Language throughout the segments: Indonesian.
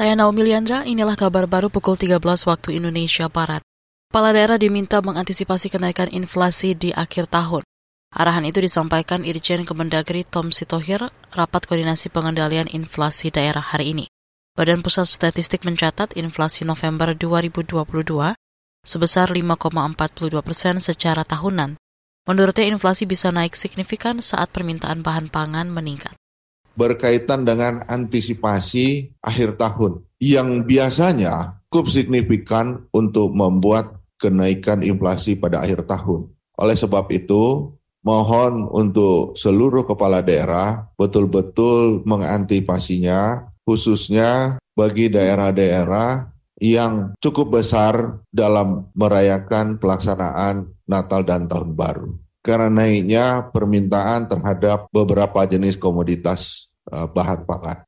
Saya Naomi Liandra, inilah kabar baru pukul 13 waktu Indonesia Barat. Kepala daerah diminta mengantisipasi kenaikan inflasi di akhir tahun. Arahan itu disampaikan Irjen Kemendagri Tom Sitohir rapat koordinasi pengendalian inflasi daerah hari ini. Badan Pusat Statistik mencatat inflasi November 2022 sebesar 5,42 persen secara tahunan. Menurutnya inflasi bisa naik signifikan saat permintaan bahan pangan meningkat berkaitan dengan antisipasi akhir tahun yang biasanya cukup signifikan untuk membuat kenaikan inflasi pada akhir tahun. Oleh sebab itu, mohon untuk seluruh kepala daerah betul-betul mengantisipasinya, khususnya bagi daerah-daerah yang cukup besar dalam merayakan pelaksanaan Natal dan Tahun Baru karena naiknya permintaan terhadap beberapa jenis komoditas uh, bahan pangan.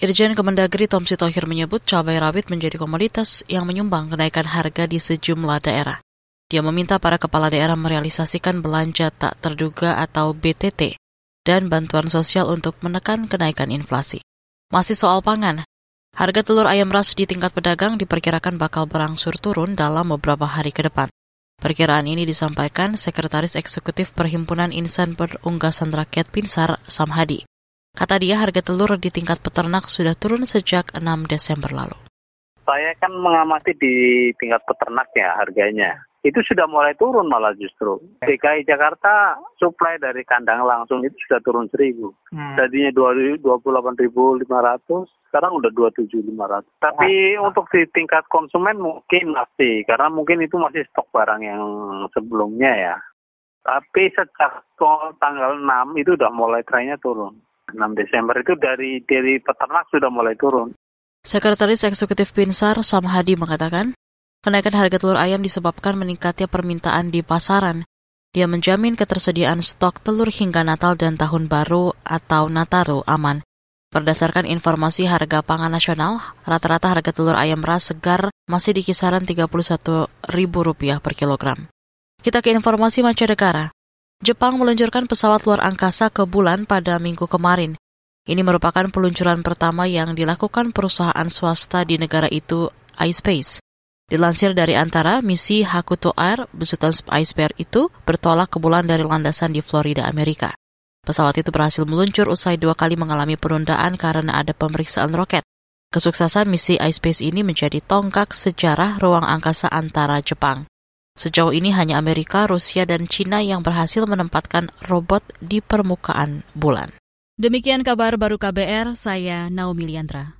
Irjen Kemendagri Tom Sitohir menyebut cabai rawit menjadi komoditas yang menyumbang kenaikan harga di sejumlah daerah. Dia meminta para kepala daerah merealisasikan belanja tak terduga atau BTT dan bantuan sosial untuk menekan kenaikan inflasi. Masih soal pangan, harga telur ayam ras di tingkat pedagang diperkirakan bakal berangsur turun dalam beberapa hari ke depan. Perkiraan ini disampaikan Sekretaris Eksekutif Perhimpunan Insan Perunggasan Rakyat Pinsar, Samhadi. Kata dia harga telur di tingkat peternak sudah turun sejak 6 Desember lalu. Saya kan mengamati di tingkat peternak ya harganya itu sudah mulai turun malah justru. DKI Jakarta suplai dari kandang langsung itu sudah turun seribu. Hmm. Tadinya dua puluh delapan ribu lima ratus, sekarang udah dua tujuh lima ratus. Tapi ah. untuk di tingkat konsumen mungkin masih, karena mungkin itu masih stok barang yang sebelumnya ya. Tapi sejak tanggal 6 itu udah mulai trennya turun. 6 Desember itu dari dari peternak sudah mulai turun. Sekretaris Eksekutif Pinsar Samhadi mengatakan, Kenaikan harga telur ayam disebabkan meningkatnya permintaan di pasaran. Dia menjamin ketersediaan stok telur hingga Natal dan Tahun Baru atau Nataru aman. Berdasarkan informasi harga pangan nasional, rata-rata harga telur ayam ras segar masih di kisaran Rp31.000 per kilogram. Kita ke informasi mancanegara. Jepang meluncurkan pesawat luar angkasa ke bulan pada minggu kemarin. Ini merupakan peluncuran pertama yang dilakukan perusahaan swasta di negara itu, iSpace. Dilansir dari antara misi Hakuto Air, besutan Ice Bear itu bertolak ke bulan dari landasan di Florida, Amerika. Pesawat itu berhasil meluncur usai dua kali mengalami penundaan karena ada pemeriksaan roket. Kesuksesan misi iSpace ini menjadi tonggak sejarah ruang angkasa antara Jepang. Sejauh ini hanya Amerika, Rusia, dan Cina yang berhasil menempatkan robot di permukaan bulan. Demikian kabar baru KBR, saya Naomi Liandra.